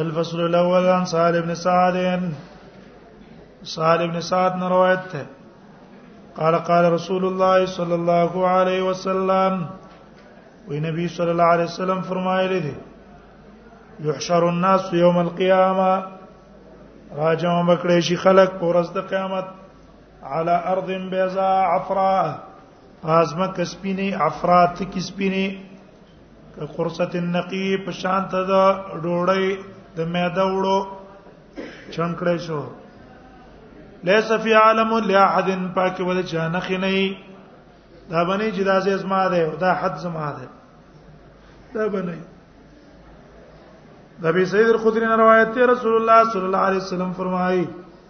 الفصل الاول عن سهل بن سعد سهل بن سعد نے روایت ہے قال قال رسول الله صلی الله علیه وسلم وی نبی صلی الله علیه وسلم فرمایلی دی یحشر الناس یوم القیامه راجع مکړې شي خلق پر ورځ د قیامت على ارض بيضاء عفراء ازمه کسبینه عفرات کسبینه قرصه النقی په شان ته د ډوړی د میده وړو چنکړې شو لیس فی عالم لاحد پاک ول چا نه خنی دا باندې چې دا زې زما ده او دا حد زما ده دا باندې نبی سید الخدری روایت ته رسول الله صلی الله علیه وسلم فرمایي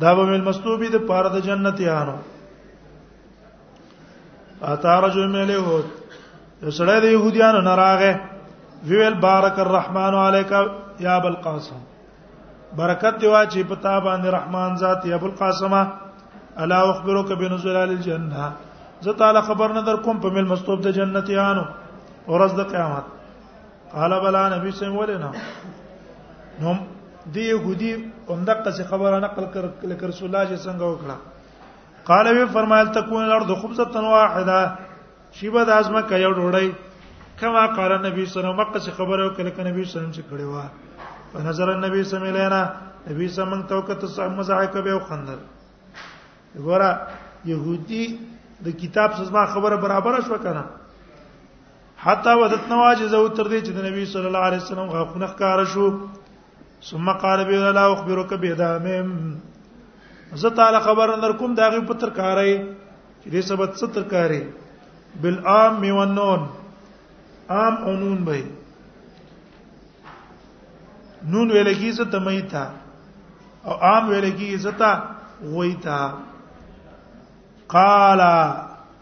دا به مل مستوبي د پاره د جنتیانو اتا رجل ملي هو سړی د يهوديانو نه راغې ویل بارک الرحمن علیک یا ابو القاسم برکت دی واچې په تا باندې رحمان ذات یا ابو القاسم الا اخبرک بنزول الجنه زه تعالی خبر نه در کوم په مل مستوب د جنتیانو ورځ د قیامت قال بلا نبی سم ولنا نو دی يهودي همدغه څه خبره نقل کړ لکه رسول الله چې څنګه وکړه قال وی فرمایل تكون الارض خبزه واحده شیبه د ازمه کې یو ډوړی کما قال نبی صلی الله علیه وسلم مکه څه خبره وکړه لکه نبی صلی الله علیه وسلم چې کړي وا فنظر النبي صلی الله علیه وسلم نبی صلی الله علیه وسلم توکت صاحب مزاحه کوي او خندل وګوره يهودي د کتاب سزما خبره برابر شو کنه حتا ودت نواجز او تر دې چې د نبی صلی الله علیه وسلم غاخونه ښکار شو ثم قال بي لا اخبرك بيدامم زه تعالی خبر اندر کوم داغه پتر کارای چې دې سبت ستر کارای بالعام میونون عام او نون به نون ویل کی ست میتا او عام ویل کی ستا غویتا قال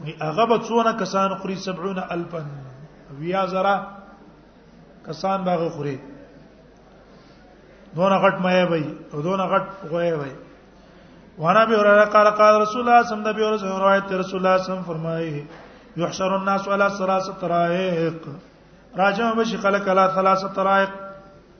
وی هغه به څونه کسان خوري 70000 ویا زرا کسان باغ خوري دونه غټ مې وي او دونه غټ غوې وي وانا به اوره قال قال رسول الله صلی الله علیه وسلم روایت رسول الله صلی الله علیه وسلم فرمایي يحشر الناس على ثلاثه طرائق راجم بشي خلق على ثلاثه طرائق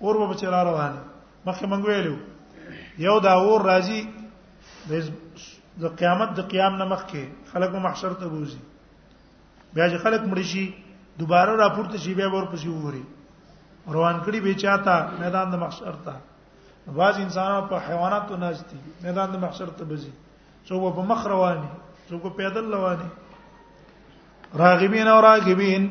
اور به چې را روان مخکې مونږ ویلو یو دا اور راځي د قیامت د قیام نه مخکې خلک محشر ته بوزي بیا چې خلک مړ شي دوباره راپورته شي بیا ور پسې ووري روان کړي به چاته میدان د محشر ته بعض انسانان په حیواناتو ناشتي میدان د محشر ته بزي څوک په مخ رواني څوک پیدل رواني راغبین او راغبین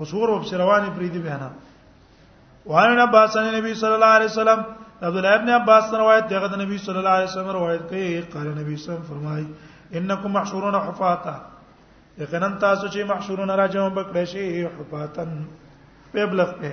وسور او رواني پرې دی بهانه وعن عباس عن النبي صلى الله عليه وسلم عبد الله ابن عباس روایت دغه د نبی صلی الله علیه وسلم روایت کوي قال نبی صلی الله علیه وسلم فرمای انکم محشورون حفاتا یقینا تاسو چې محشورون راجم بکړی شي حفاتن په بلغ په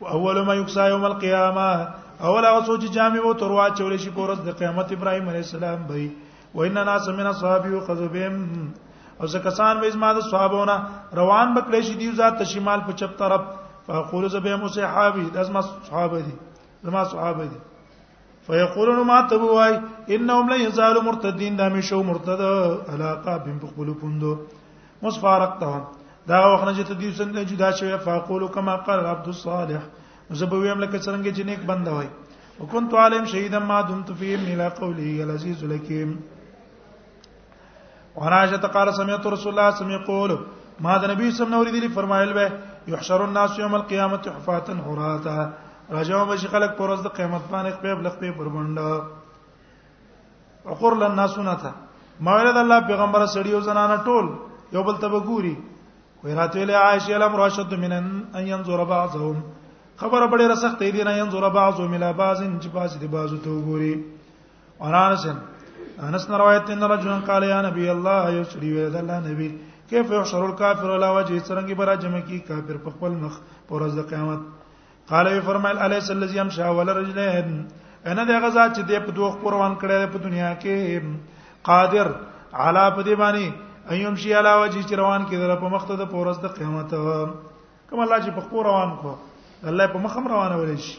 واول ما یکسا یوم القیامه اول هغه سوچ جامع وو تر وا چول شي پورز د قیامت ابراهیم علی السلام به وان ناس من اصحاب یخذبهم او ځکه کسان به زما د صحابونه روان بکړې شي دی ذات شمال په چپ طرف فاقول زبهم صحابي د زما صحابه دي زما صحابه دي فیقولون ما تبوای انهم لا یزال مرتدین دا مشو مرتد علاقه بهم بخبل پوندو مسفارقتهم دا وخت نه چې ته دې څنګه جدا شوی فاقول کما قال عبد الصالح زبویم لکه څنګه چې نیک بنده وای وكنت عليهم شهيدا ما دمت فيهم الى قوله العزيز الحكيم ورایشه قال سمعت رسول الله صلی الله علیه وسلم یقول ما د نبی صلی الله علیه وسلم فرمایل به یحشر الناس یوم القیامه حفاتا حراتا راجو به خلک پر ورځ د قیامت باندې خپل بلخ په بربنده وقر للناس نتا ما ولید الله پیغمبر سړیو زنانه ټول یو بل ته وګوري وی راته ویل عائشه الامر اشد من ان ينظر بعضهم خبره بډې رسخت دی نه ينظر بعضهم الى بعض چې بعض دی بعض ته وګوري انس انس روایت ان رجل قال یا نبی الله یسری ویل الله نبی کیف یحشر الکافر علی وجه څنګه برا جمع کی کافر په خپل مخ پر ورځ د قیامت قال یې فرمایل الیس الذی یمشى ولا رجلین انا د غزا چې د په دوه خبر وان کړي په دنیا کې قادر علا په دی باندې ايوم شي علا وجه چې روان کې در په مخته د پورز د قیامت کوم الله چې په خبر روان کو الله په مخم روانه ولې شي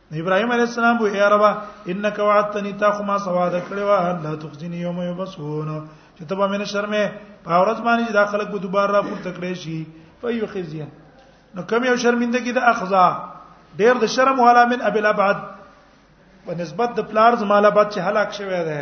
ابراهيم عليه السلام وې یا رب انک وعدتنی تا خو ما سواد کړو الله تخزنی یوم یبسون چې تبا مینه شرمه په اورت باندې دا خلک به دوباره را پورته کړي شي فیو خزیان نو کم یو شرمندګي د اخزا ډیر د شرم والا من ابل ابعد په نسبت د پلار زماله بعد چې هلاک شوی دی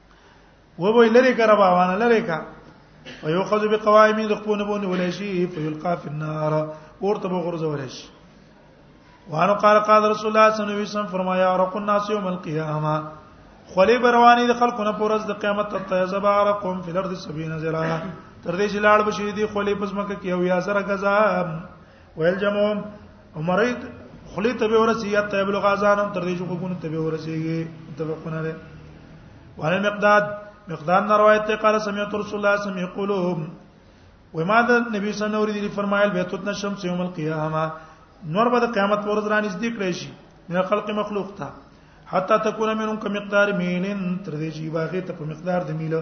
و به لری کرا باوانه لری کا او یو خذ به قوائم د خپونه بونه ولای شي فیلقا فی النار ورته به غرزه ولای شي وانه قال قال رسول الله صلی الله علیه وسلم فرمایا رق الناس یوم القیامه خلی بروانی د خلکو نه پورز د قیامت ته تیزبارکم فی الارض سبینا زرا تر دې چې لاړ بشي دي خلی پس مکه کې او یا زره غزا ویل جمعو عمرید خلی ته به ورسی یا ته بلغ اذان تر دې چې کوونه ته به ورسیږي متفقونه ده وعلى مقداد مقداد نه روایت ته قال سمعت رسول الله صلی الله علیه وسلم یقول وما ده نبی صلی الله علیه وسلم فرمایل بیت الشمس یوم القیامه نور به د قیامت پر ورځ رانیز دی کړی شي من خلق مخلوق ته حتا تكون منهم كمقدار ميل تر دې چې باغې ته په مقدار د میله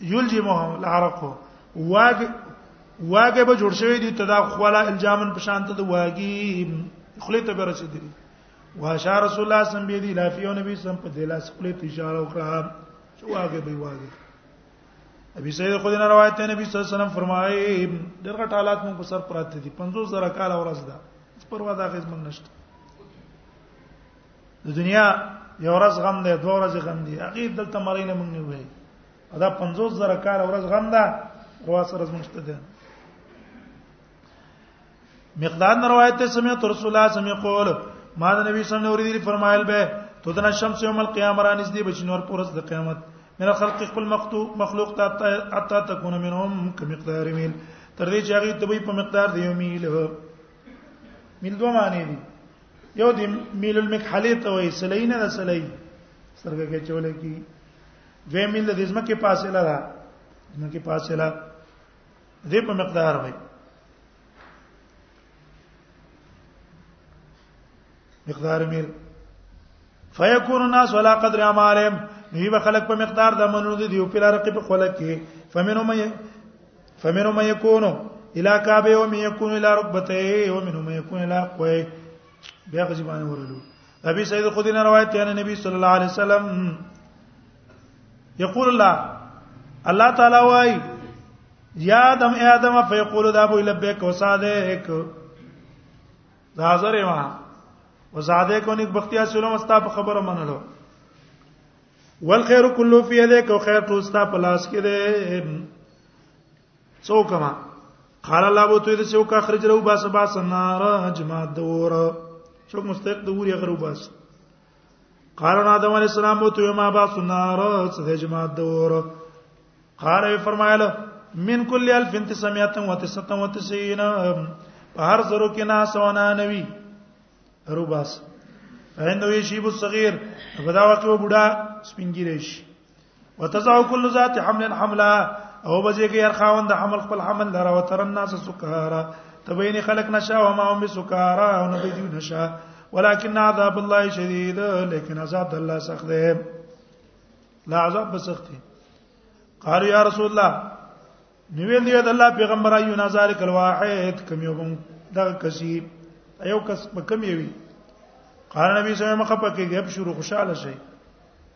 یلجمهم العرق واګ واګ به جوړ شوی دی تدا خلا الجامن په شان ته واګي خلی ته به رسیدلی واشا رسول الله صلی الله علیه وسلم لافی او نبی سم په دلاس خلی ته اشاره وکړه چې واګ به واګي ابي سعید خو دینه روایت ته نبی صلی الله علیه وسلم فرمایي ډېر غټ حالات مونږ په سر پراته دي 50000 کال ورځ ده پروا دا غیز مونږ نشته د دنیا یو ورځ غم دی دوه ورځې غم دی هغه دلته مړی نه مونږ نه وي دا 50 زره کال ورځ غم ده روا سره زمشته ده مقداد روایت ته سمعت رسول الله سمع قول ما د نبی صلی الله علیه وسلم فرمایل به تو د شمس یوم القیامه را نږدې بچنور پورس د قیامت من خلق خپل مخلوق ته اتا تكون منهم كمقدار ميل تر دې چې هغه ته په مقدار دی یو میل میل دوه معنی دي یو د میل المکحله ته وایي سلای نه ده سلای سترګه کې چولې کی دوی میل د دې ځمکه فاصله ده ځمکه فاصله دې په مقدار وایي مقدار میل فیکون الناس ولا قدر اعمالهم نو به خلق په مقدار د منو دي او په لار کې په خلق کې فمنو مې فمنو مې یکونو الى کعبه او مې یکون الى ركبته او منو مې یکون الى قوی بیا غزبانه ورلو ابي سعيد خدي نه روایت دی نبی صلی الله علیه وسلم یقول الله الله تعالی وای یا ادم ادم فیقول دا ابو لبیک وصادق دا حاضر ما وزاده کو نیک بختیا سلام استا په خبره منلو والخير كله في يديك او خیر ټول ستا په لاس کې دی څوک ما قال الله بو ته دې څوک اخرج رو باس باس نار جماعت دور څوک مستحق دور یې غرو باس قالو آدم علی السلام مو ته ما با سنار څه د جماعت دور قال فرمایله من کل 1999 په هر زرو کې نه سونه نوي روباس هندوی شیب الصغیر په دا وخت و بډا سپینګیریش وتزع كل ذات حمل حملا او بځيږي هر خاوند حمل خپل حمل لره وتر الناس سکارا تبين خلق نشا وما هم سکارا او نه بيدو نشا ولكن عذاب الله شديد لكن عذاب الله سخت دی لا عذاب بسخت دی قال يا رسول الله نیویل دی د الله پیغمبر ایو نظر کل واحد کم یو دا کسی ایو کس کم یوی قال نبی صلی الله علیه وسلم خپکه غب شروع خوشاله شي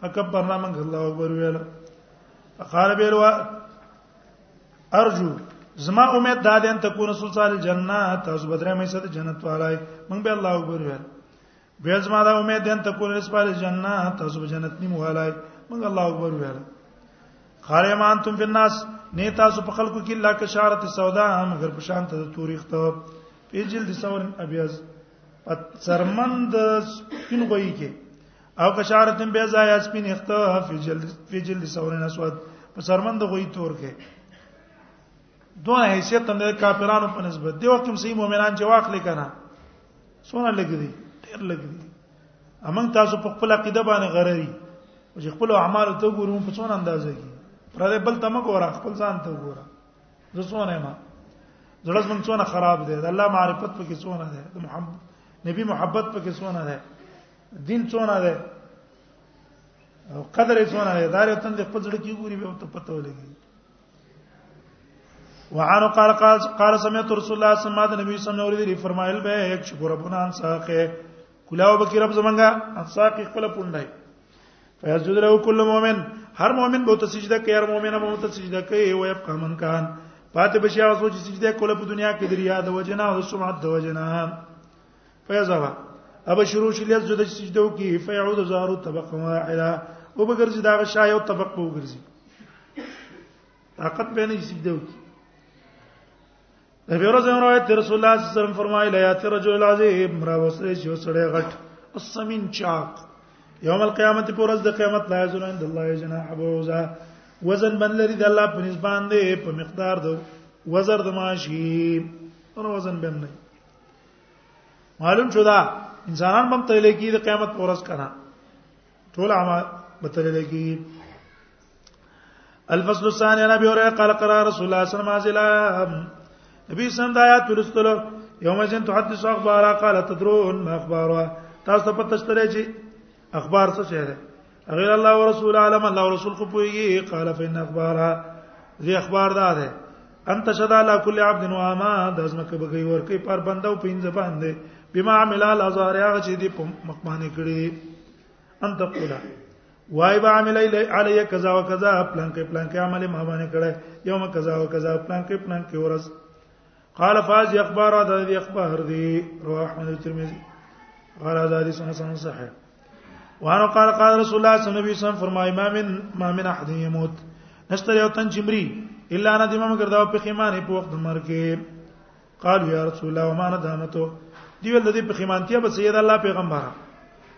فکبرنا من الله اکبر ویل قال بیروا ارجو زما امید دا ده ان تكون رسول صلی الله جننه تاسو بدره مې سره جنت والای مونږ به الله اکبر ویل به زما دا امید ده ان تكون رسول صلی الله جننه تاسو جنت نیم والای مونږ الله اکبر ویل خاره ما انتم فی الناس نه تاسو په خلکو کې لا کشارت سودا مگر په شان ته توریخ ته پیجل د سور ابیاز په سرمند سپین غوي کې او کشارتن به ځای اسپین اخته فی جلد فی جلد سورن اسود په سرمند غوی تور کې دوه حیثیت هم د کافرانو په نسبت دی وخت هم صحیح مؤمنان چې واخلې کنه سونه لګري ډیر لګري امن تاسو په خپل عقیده باندې غرري چې خپل اعمال ته ګورو په څون اندازه کې پر دې بل تم ګوره خپل ځان ته ګوره زه څونه ما زړه زمون څونه خراب دی د الله معرفت په کې څونه دی د محمد نبی محبت په کې څونه دی دین څونه ده او قدر یې څونه ده دا یو تند خپل ځړ کې ګوري به ته پته ولګي وعن قال قال قال سمعت رسول الله صلى الله عليه وسلم نبی صلی فرمایل به یک شکر ربنا ان ساقه کلاو بکی رب زمنګا ان ساقه خپل پوندای فیسجد له کل مؤمن هر مؤمن به ته سجده کوي هر مؤمن به ته سجده کوي او يبقى من کان پاتې بشیا سوچ سجده کوله په دنیا کې دریا د وجنا او سمعت د وجنا فیضا ابا شروع شي لږ د سجده وکي فيعود زهر طبق واحده او بغرزي دا شا یو طبق په وګرزي طاقت به نه سجده وکي نبی ورځ روایت رسول الله صلی الله علیه وسلم فرمایلی یا تر رجل عظیم را وسره شو سړی غټ السمین چاق یوم القیامت پر ورځ د قیامت لا یزن عند الله جناح بوزا وزن بن لري د الله په نسبت باندې په مقدار د وزر د ماشي نو وزن بن نه معلوم شو دا انسانان هم تل کې د قیامت پر ورځ کنه ټول عام به تل کې الفصل الثاني عن ابي هريره قال قرأ رسول الله صلى الله عليه وسلم نبی سند آیات ولستلو یوم جن تحدث اخبارا قال تدرون ما اخبارها تاسو په تشتره چې اخبار څه شه غیر الله ورسول عالم الله ورسول خو پويږي قال فإن اخبارها ذي اخبار دا ده ان تشهد على كل عبد وما د ازمکه بګي ورکه پر بندو پینځ باندې بما عمل الازار هغه چې دی په مخمانه کړی ان تقولا وای با عمل علی کذا وکذا پلان کې پلان کې عمل ما باندې کړه یوم کذا وکذا پلان کې پلان کې ورس قال فاز اخبار هذا الذي اخبار دي رواه احمد الترمذي قال هذا حديث حسن صحيح وانه قال قال رسول الله صلى الله عليه وسلم فرمای ما من ما من احد يموت نشتر یو تن چمری الا انا دمه مگر دا په خیمانه په وخت مر کې قال یا رسول الله وما ندامته دی ول دې په خیمانتیا به سید الله پیغمبر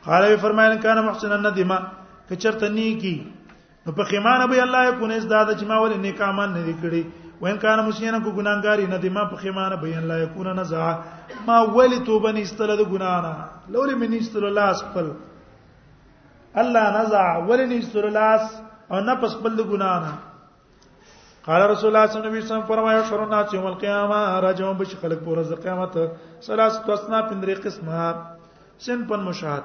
قال وی فرمایل کان محسن الندمه کچرته نیکی نو په خیمانه به الله کو نه زده چې ما ولې نیک اعمال نه کړی وین کان مسینا کو ګناګاری نه دی ما په خیمانه به الله یکون نزع ما ولې توبه نه استله د ګنا نه لولې مې نه استله لاس خپل الله نزع ولې نه استله لاس او نه پس خپل د ګنا نه قال رسول الله صلی الله علیه وسلم فرمایو شرون ناس یوم القیامه راجم بش خلق پر ورځ قیامت سلاس توسنا پندری قسمه سن پن مشاهد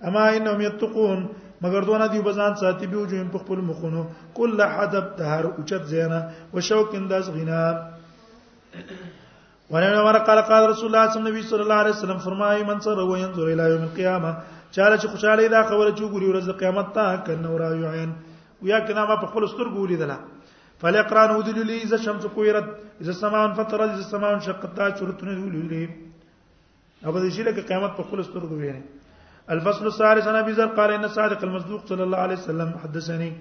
اما انهم یتقون مگر دونه دی بزان ساتي به جو په خپل مخونو کل حدب دهر اوچت زینا وشوق انداز غنا ورنه ور قال قال رسول الله صلی الله علیه وسلم الله علیه وسلم فرمایي من سر و ينظر الى يوم القيامه چاله چې خوشاله دا خبره چې ګوري ورځ قیامت ته کنه ورا یو عین ویا کنا ما په خپل سترګو ولیدله فلقران ودل لي اذا الشمس كورت اذا السماء انفطرت اذا السماء انشقت تاج شرطن ولي او به شي لکه قیامت په خپل سترګو ویني الفصل الثالث عن ابي ذر قال ان صادق المصدوق صلى الله عليه وسلم حدثني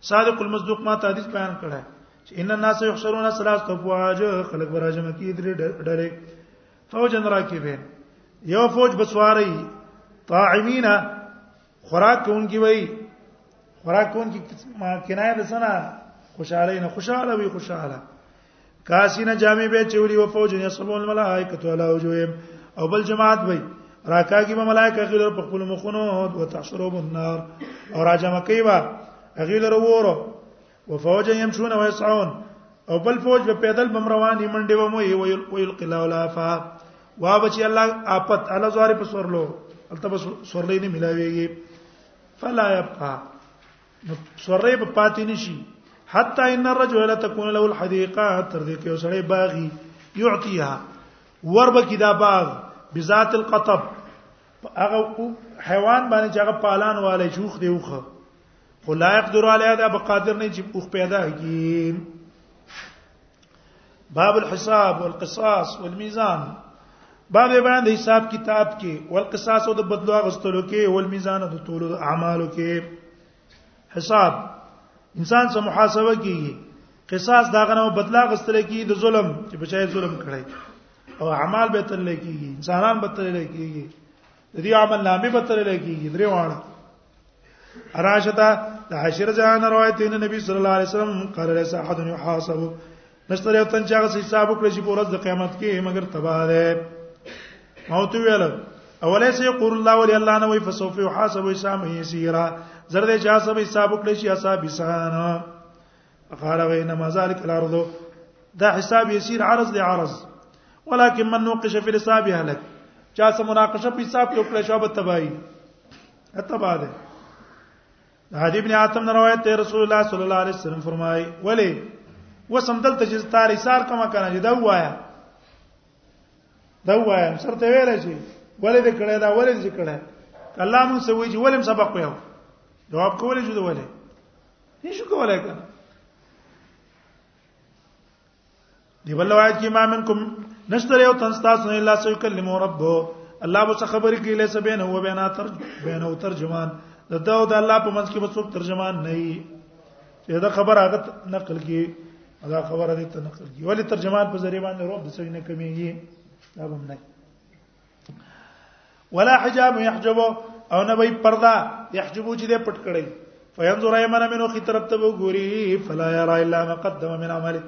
صادق المصدوق ما ته حدیث بیان کړه چې ان الناس يحشرون ثلاثه افواج خلق براجم کی درې ډلې فوج راکبه یو فوج بسواری طاعمینا خوراک کوونکی وای خوراک کوونکی کنایه ده سنا خوشاله نه خوشاله وي خوشاله کاسینه جامع به چوری او فوج نه سبون ملائکه علی وجوهم او بل جماعت وي راکاږي به ملائکه غیر په خپل مخونو او تحشروا بالنار او راجم کوي با غیر وورو وفوج يمشون ويسعون او بل فوج په پیدل بم رواني منډه و مو ويل قلا ولا فا وا بچي الله اپت الله زواري په سورلو التبس سورلې نه ملاويږي فلا يبقى نو سورې په پاتې نشي حتا ان الرجل لا تكون له الحديقه تر دې کې وسړې باغی يعطيها ورب کې دا باغ بذات القطب هغه حیوان باندې چې هغه پالان والے شوخ دی وخه خو لایق در علی دا بقادر نه چې اوخ پیدا کی باب الحساب والقصاص والميزان باب بیان د حساب کتاب کې والقصاص او د بدلو غستلو کې والميزان د تولو د اعمالو کې حساب انسان سره محاسبه کیږي قصاص دا غنو بدلا غستل کیږي د ظلم چې بچای ظلم کړی او اعمال به تل کیږي انسانان به تل کیږي د دې عمل نامې به تل کیږي درې واړه راشتا د حشر جان روایت ان نبی صلی الله علیه وسلم قال ليس احد يحاسب نشته یو تن چې هغه حساب وکړي چې په ورځ د قیامت کې مگر تباہ ده موت ویل اولیس یقول الله ولی الله نو فسوف يحاسب حساب یسیرا زرد چې حساب حساب وکړي چې حساب حساب قال وانما ذلك الارض دا حساب يسير عرض لعرض ولكن من نوقش في الحساب هلك چا سم مناقشه په حساب کې وکړه شابه تباہي اتبا ده حدیث ابن عاصم نے روایت ہے رسول اللہ صلی اللہ علیہ وسلم فرمائے ولی وسم دل تجز تاری سار کما کنه چې دا وایا دا وایا سر ته ویل شي ولې دې کړه دا ولې دې کړه الله مون سوي چې ولې سبق ویو جواب کولې شو دا ولې نشو کولای کنه دی بل روایت کې ما منکم نشتر یو تن تاسو نه الله سو کلم رب الله به خبرې کې له سبین هو بینا تر بین او ترجمان دا او د الله په منځ کې به څوک ترجمان نه وي چې دا خبر هغه نقل کې دا خبره دې ته نقل کې ولی ترجمان په ذریعہ باندې روب د څنګه کمیږي دا به نه ولا حجاب يحجب او نه وي پردا يحجب چې دې پټ کړي فينظر ايمن منو خي طرف ته وګوري فلا يرى الا ما قدم من عمله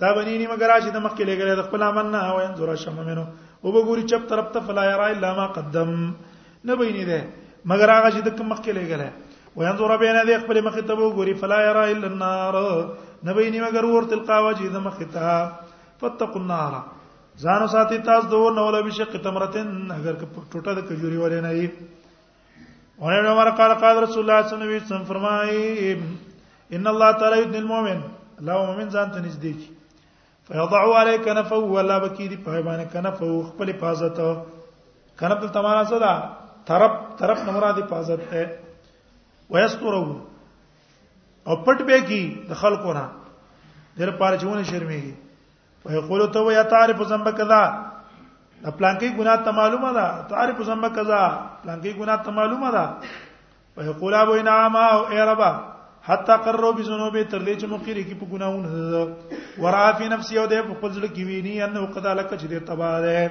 دا بنيني مگر راشد مخ کې لګره د خپل عمل نه او ينظر شم منو او وګوري چپ طرف ته فلا يرى الا ما قدم نه بيني ده مگر هغه چې د کوم مخ کې لګره وينظر بين يدي خپل مخ ته وګوري فلا يرى الا النار نه بيني مگر ور تلقا وجه د مخ ته فتقوا النار ځانو ساتي تاسو دوه نو ولا بشق تمرتن اگر ټوټه د کجوري ولې نه وي ورنه عمر قال قال رسول الله صلی الله علیه وسلم فرمایي ان الله تعالی یدن المؤمن الله مؤمن ځان ته نږدې کی فیضع علی کنفه ولا بکی دی په باندې کنفه خپل حفاظت کنف ته معنا څه ده طرف طرف نه مراد حفاظت ده ويستره او پټ به کی د خلکو نه در پاره چونه شرمېږي ويقول تو يا تعرف ذنب كذا د پلانکی ګناه ته معلومه ده تعرف ذنب کذا پلانکی ګناه ته معلومه ده په یقول ابو انعام او ای رب حتا قررو بذنوب تر دې چې مخکې کې په ګناونه ورا فی نفسی او د خپل ځل کې ویني انه قد لک چې دې تبا ده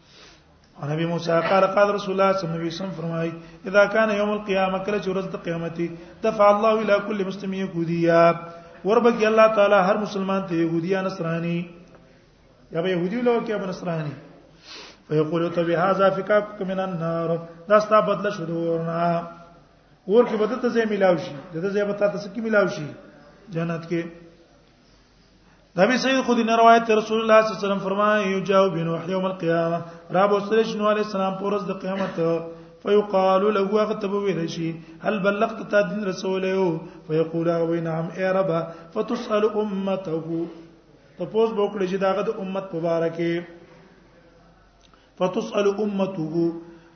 او نبی موسی قال قال رسول الله صلی الله علیه وسلم فرمای اذا كان يوم القيامه کله چې ورځ د قیامت دفع الله الى كل مسلم يهوديا وربك الله تعالی هر مسلمان ته يهوديا نصراني یا به يهودي لو کې به نصراني فيقول تو بهذا فكاك من النار دا ستا بدل شو دورنا ور کې بدته زې ملاوي شي دته زې بتا ته سکی ملاوي شي جنت کې نبی سید خود نه روایت رسول الله صلی الله علیه وسلم فرمایي یجاو بن وحی یوم القیامه را بوسل شنو علی السلام پورز د قیامت فیقال له وقتب ویل شي هل بلغت تا دین رسوله فیقول او نعم ای رب فتسال امته تپوس بوکړي چې داغه د امت مبارکه فتسأل امته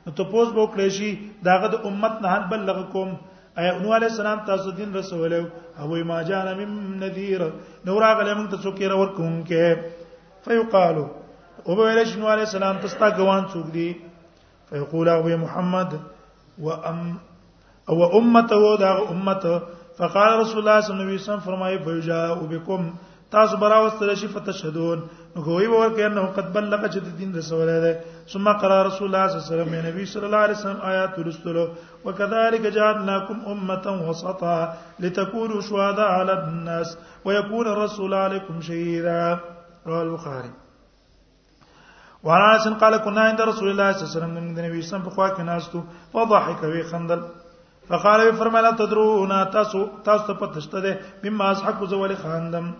نو تاسو به کړی شي داغه د امت نه هن بلغ کوم اي نو علي السلام تاسو دین رسول او ما جان من نذير نو راغله موږ ته څوک را ورکوم کې فيقالو او به لش نو علي السلام تاسو تا ګوان څوک دي فيقول او محمد وام او امته دا امته فقال رسول الله صلی الله علیه وسلم فرمایي فجاء بكم تاسو براوستل شي فتشهدون نو کوي ور کې انه قد بلغ چې د دین رسول دی ثم قرأ رسول الله صلی الله علیه وسلم نبی صلی الله علیه وسلم آیات رسولو وكذلك جعلناكم امه وسطا لتكونوا شهداء على الناس ويكون الرسول عليكم شهيدا رواه البخاري وانا سن قال كنا عند رسول الله صلى الله عليه وسلم من النبي صلى الله عليه وسلم په خوا کې ناستو فضحك وي خندل فقال وی فرمایله تدرون تاسو تاسو ته پته شته ده مما اصحاب زول خاندم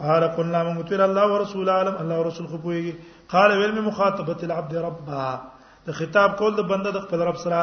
قال قلنا من قتل الله ورسول عالم الله ورسول خو پويږي قال ویل می مخاطبه العبد ربها د خطاب کول د بنده د خپل رب سره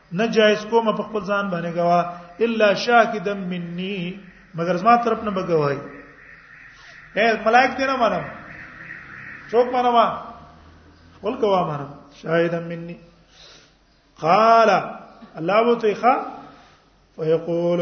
نه جایز کوم په خپل ځان باندې غوا الا شاهدا مني مگر زما طرف نه بګوای اے ملائک دې نه منم څوک منم خپل غوا منم شاهدا مني قال الله وتعالى فيقول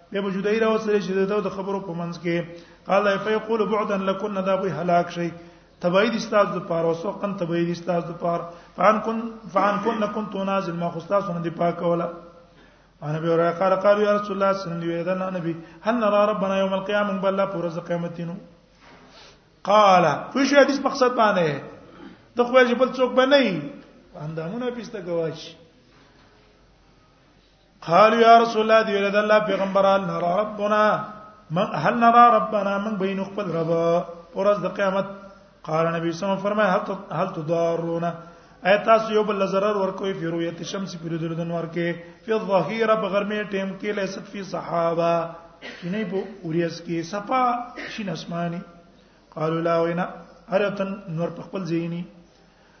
به جدای را وسره چې د خبرو په منځ کې قال فیقول بعدا لكن دا به هلاک شي تبعید استاد د پاره او سوقن تبعید استاد د پاره فان کن فان کن نکن تو نازل ما خوستا سن دی پاک ولا انا به را قال قال یا رسول الله صلی الله علیه وسلم نبی هل نرى ربنا یوم القیامه بل لا پرز قیامتینو قال فش حدیث مقصد باندې د خو یې بل څوک باندې اندامونه پیسته گواش قالوا يا رسول الله دی ولد الله پیغمبران نرى ربنا من هل نرى ربنا من بين خپل رب ورځ د قیامت قال نبی صلی الله علیه وسلم فرمای هل هل تضارون اي تاسو یو بل zarar ورکوي په رؤیت شمس په دې د انوار کې په الظهيره په ګرمه ټیم کې لیست فی صحابه شینې په اوریس کې صفا شین اسماني قالوا لا وینا هرتن نور په خپل ذهني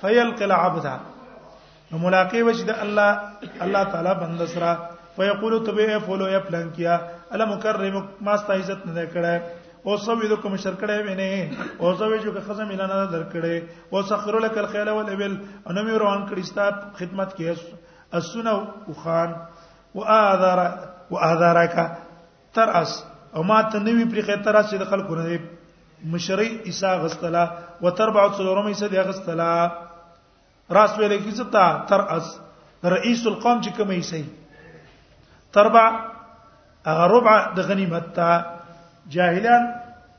فيلقي العبد نو ملاقات وش د الله الله تعالی بند سره فیقول تبه فولو یا پلان کیا الا مکرم ما ست عزت نه کړه او سو دې کوم شر کړه وینه او سو دې چې خزم اعلان نه در کړه او سخر لك الخيل والابل انو مې روان کړی ستا خدمت کې اسونه او خان واذر واذرک تر اس او ما ته نوی پرې خې تر اس چې د خلکو نه مشری عیسی غستلا و تر بعد څلورمه عیسی دی غستلا راس ویل کی څه تا تر اس رئیس القوم چې کوم عیسی تربع هغه ربع د غنیمت تا جاهلان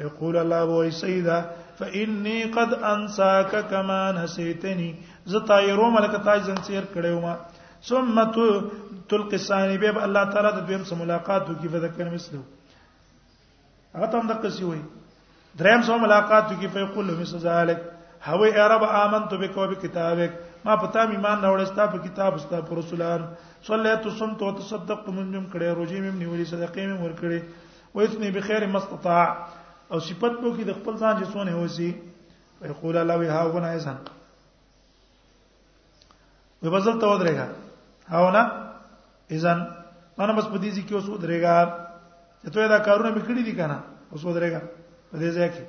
يقول الله ابو سيدا فاني قد انساك كما نسيتني زتا يرو ملک تاج زن سیر کړو ما ثم تلقي الثاني به الله تعالی د دویم سره ملاقات وکي فذكر مثله هغه تم د قصي وي دریم سره ملاقات وکي فيقول له مثل ذلك هو يا رب امنت بك وبكتابك ما پتا می مان نه وړستا په کتاب استا پر رسولان صلیت سم تو تصدق من جم کړي روزي مې نیولې صدقې مې ور کړې ويثني بخير ما استطاع او صفت بو کې د خپل ځان چې څونه هوسي ويقول لا وها هنا اذن وبزل ته ودرېګا هاونه اذن مانه بس په دې ځکه اوس ودرېګا چې ته دا کارونه میکړي دي کنه اوس ودرېګا په دې ځای کې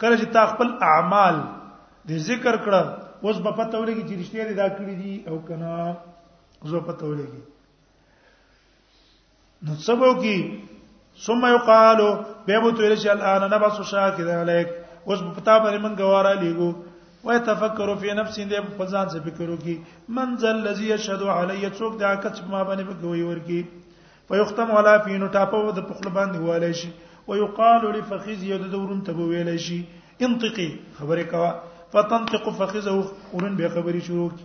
کله چې تا خپل اعمال د ذکر کړه اوس په پته ولګي چې رښتیا دې دا کړی دي او کنه اوس په پته ولګي نو سبو کی ثم یقال به مو تویل چې الان انا بس شاکر علیک اوس په پتا باندې من غواره لیګو و تفکر فی نفس دې په ځان څه فکر وکي من ذل الذی یشهد علی څوک دا کچ ما باندې بګوي ورکی فیختم علی فی نو ټاپو د پخل باندې والي شي ويقال لفخذ يد دورن ته ویل شي انطقي خبره کوا فتنطق فخذه ورن به خبري شروع کی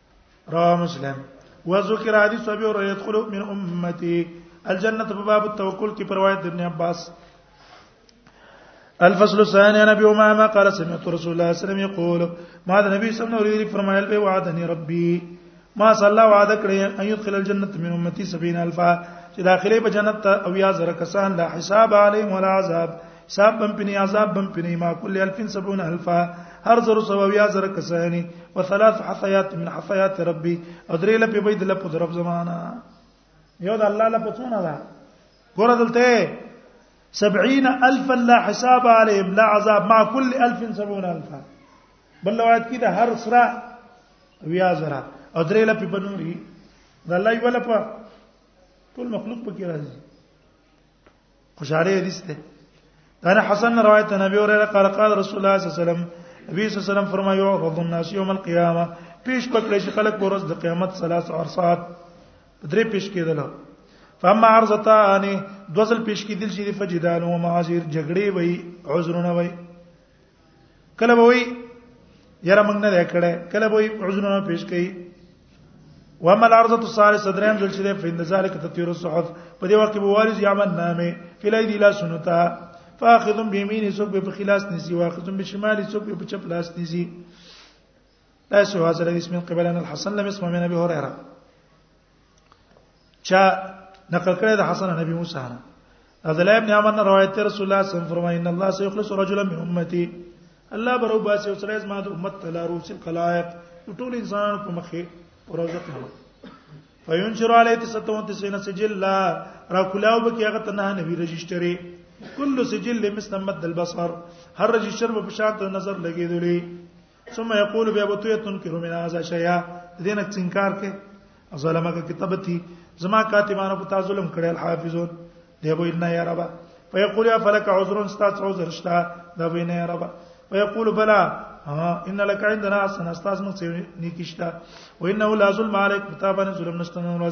رواه مسلم وذكر حديث ابي هريره يدخل من امتي الجنه په باب التوکل کې پر روایت ابن عباس الفصل الثاني عن ابي امامه قال سمعت رسول الله صلى الله عليه وسلم يقول ما النبي صلى الله عليه وسلم فرمایل به وعدني ربي ما صلى الله وعده کړی ان يدخل الجنه من امتي 70000 چې داخله په جنت او یا زر کسان لا حساب عليهم ولا عذاب صاحب بم پنی عذاب بم پنی ما کل الفین سبون الفا هر زر سو یا زر کسانی و ثلاث حفیات من حفیات ربی او درې لپی بيد لپو درب زمانہ یو د الله لپو څونه ده ګور دلته 70000 لا حساب عليهم لا عذاب مع كل 1000 70000 بل روایت کې د هر سره ویا زرا او درې لپی بنوري د الله یو لپه ټول مخلوق پکې راځي خوشاله حدیث ده دغه حسن روایت نبی اوره قال قال رسول الله صلی الله علیه وسلم نبی صلی الله علیه وسلم فرمایي عرض الناس یوم القیامه پیش پکړې شي خلک ورځ د قیامت ثلاث عرصات درې پیش کېدل فاما عرضتان دوزل پیش کېدل شي د فجدال او معاذیر جګړې وي عذرونه وي کله به وي یره موږ نه کړه کله به عذرونه پیش کړي وما الارض الصالح صدرهم ذل شده فإن ذلك تطير الصحف په دې وخت کې بوارز یمن نامه فلای دی لا سنتا فاخذم بيمينه سوق په خلاص نسی واخذم بشماله سوق په چپ لاس نسی لا سوى هذا الحديث من قبل أن الحسن لم يسمع من أبي هريرة چا نقل کړی د حسن نبی موسی نه عبد الله ابن عمر روایت ته رسول الله صلی الله علیه وسلم فرمایي ان الله سيخلص رجلا من امتي الله برو باسي وسره از ما د امت تلارو سل خلائق ټول انسان په مخه پروزه کړو فینشر علی 99 سجل لا را کلاو به کیغه تنه نبی رجسټری کل سجل مثل مد البصر هر رجسټر په شان ته نظر لګیدلی ثم يقول بیا بتو تنکر من هذا شيئا دینه څنګار کې ظلمه کې کتابتي زما کاتبانو په تاسو ظلم کړي الحافظون دی وای نه یا رب فیقول یا فلک عذر استاد عذر شتا دا وای نه یا رب فیقول بلا ان لك عندنا حسن استاد مو څه نیکشتا وانه لا ظلم عليك کتابانه ظلم نشته نور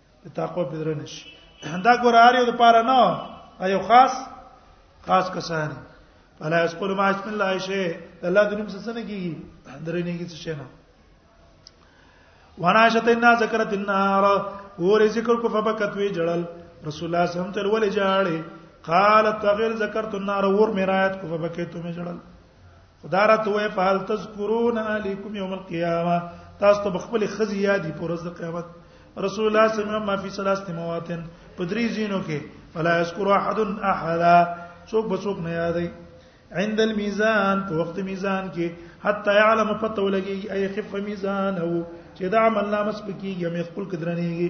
د تقوا په درنه شي دا ګور اړیو د پاره نه ایو خاص خاص کسان فلا یذکر ما اسم الله شی الله د نوم څه نه کیږي درې نه کیږي څه نه وناشت الناس ذکرت النار اور ذکر کو فبکت وی جړل رسول الله صلی الله علیه وسلم تل ولې جاړي قالت تغیر ذکرت النار اور میرایت کو فبکیت می جړل خدارت وې فال تذکرون علیکم یوم القیامه تاسو ته خپل خزي یادي پر ورځ د قیامت رسول الله صلی الله علیه وسلم ما فی ثلاث مواتن په درې زینو کې فلا یذکر احد احد څوک به څوک نه یادای عند الميزان په وخت میزان کې حتا يعلم فتو لګي اي خف ميزان او چې دا عمل نامه سپکیږي مې خپل کدرنيږي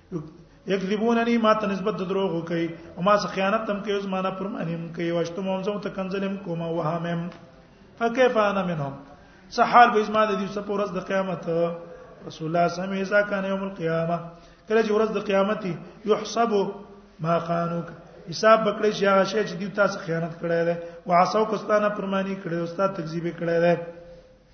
یکذبوننی ما ته نسبت د دروغ کوي او ما سره خیانت تم کوي زما نه پرمانیم کوي واشتم هم زه ته کنزلم کومه وهمم فكيف انا منهم سحال به زما د دې څخه پر ورځ د قیامت رسول الله صلی الله علیه وسلم کان یوم القیامه کله چې ورځ د قیامت یحسب ما خانوک حساب بکړې شي هغه شی چې دیو تاسو خیانت کړی دی او عصاو کستانه پرمانی کړی او تاسو تکذیب کړی دی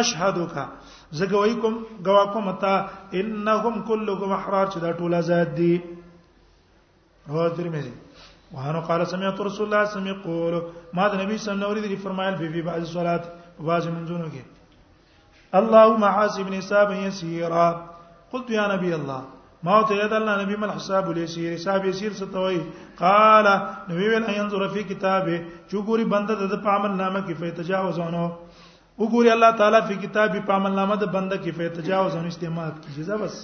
اشهدک زه گواہی کوم گواه کوم تا انهم كلكم احرار چې دا ټول آزاد دي رواه ترمذی وهانو قال سمعت رسول الله صلی الله علیه وسلم يقول ما د نبی صلی الله علیه وسلم فرمایل په بعض صلات بعض منځونو کې اللهم حاسبني حسابا يسيرا قلت يا نبي الله ما ته یاد الله نبی مل حساب الیسیر حساب یسیر ستوي قال نبی ول ان ينظر في كتابه چوغوري بنده د پامن نامه کې فیتجاوزونه وګوري الله تعالی په کتاب په عمل نامه د بنده کې په تجاوز او استعمال کې جزا بس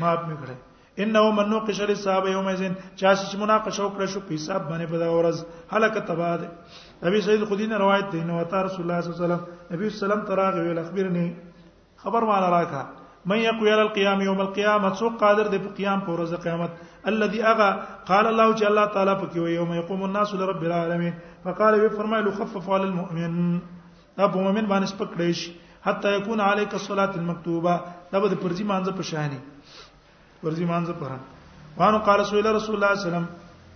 معاف میکړه انه من نوقش للصحابه يوم اذن چا چې مناقشه وکړه شو په حساب باندې په دا ورځ هلکه تبا ده نبی سید خدی نه روایت دی نو تا رسول الله صلی الله علیه وسلم نبی صلی الله علیه وسلم تراغ ویل اخبرني خبر ما راکا من يقوي على القيام يوم القيامه سو قادر دې په قیام پر ورځ قیامت الذي اغا قال الله چې الله تعالی پکې وي يوم يقوم الناس لرب العالمين فقال وي فرمایلو خفف على المؤمن دا په مؤمن باندې سپکړې شي حتى يكون عليك الصلاه المكتوبه دا به پرځي مانځه په شاني ورځي مانځ پر وانه قال رسول الله صلی الله علیه وسلم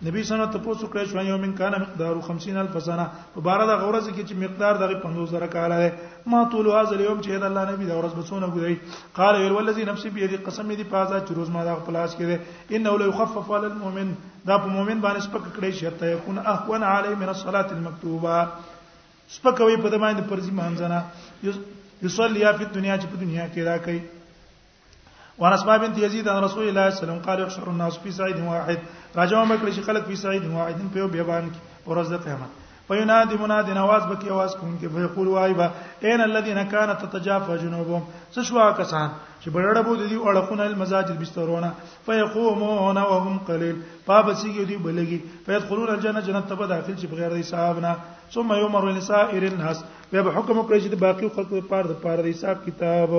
نبی صلی الله علیه وسلم تاسو کړی شو یو من کان مقدار 50000 سنه په بار د غورز کې چې مقدار دغه 50000 کال دی ما طول هاذ اليوم چې الله نبی د ورځ بسونه ګوري قال ویل والذي نفسي بيد قسم دي پازا چې روز ما د خلاص کې دی انه لو يخفف على المؤمن دا په مؤمن باندې سپک کړی شي ته يكون اهون عليه من الصلاه المكتوبه سپکوي په دمانه پرځي مانځنه یصلي فی الدنيا چې په دنیا کې دا کوي وان اسماء بنت يزيد عن رسول الله صلى الله عليه وسلم قال يحشر الناس في سعيد واحد راجو مکړي چې خلک په سعيد واحد په یو بیان کې ورځ د قیامت فینادی منادی نواز بکی आवाज کوونکی فیقول وایبا اين الذين كانت تتجافى جنوبهم سشوا کسان چې بړړه بو دي اړخونه المساجد بسترونه فيقومون وهم قليل پابسیږي دي بلګي فيدخلون الجنه جنت ته داخل چې بغیر د حساب نه ثم يمر لسائر الناس بیا به حکم کوي چې باقي خلکو لپاره د پاره د حساب کتاب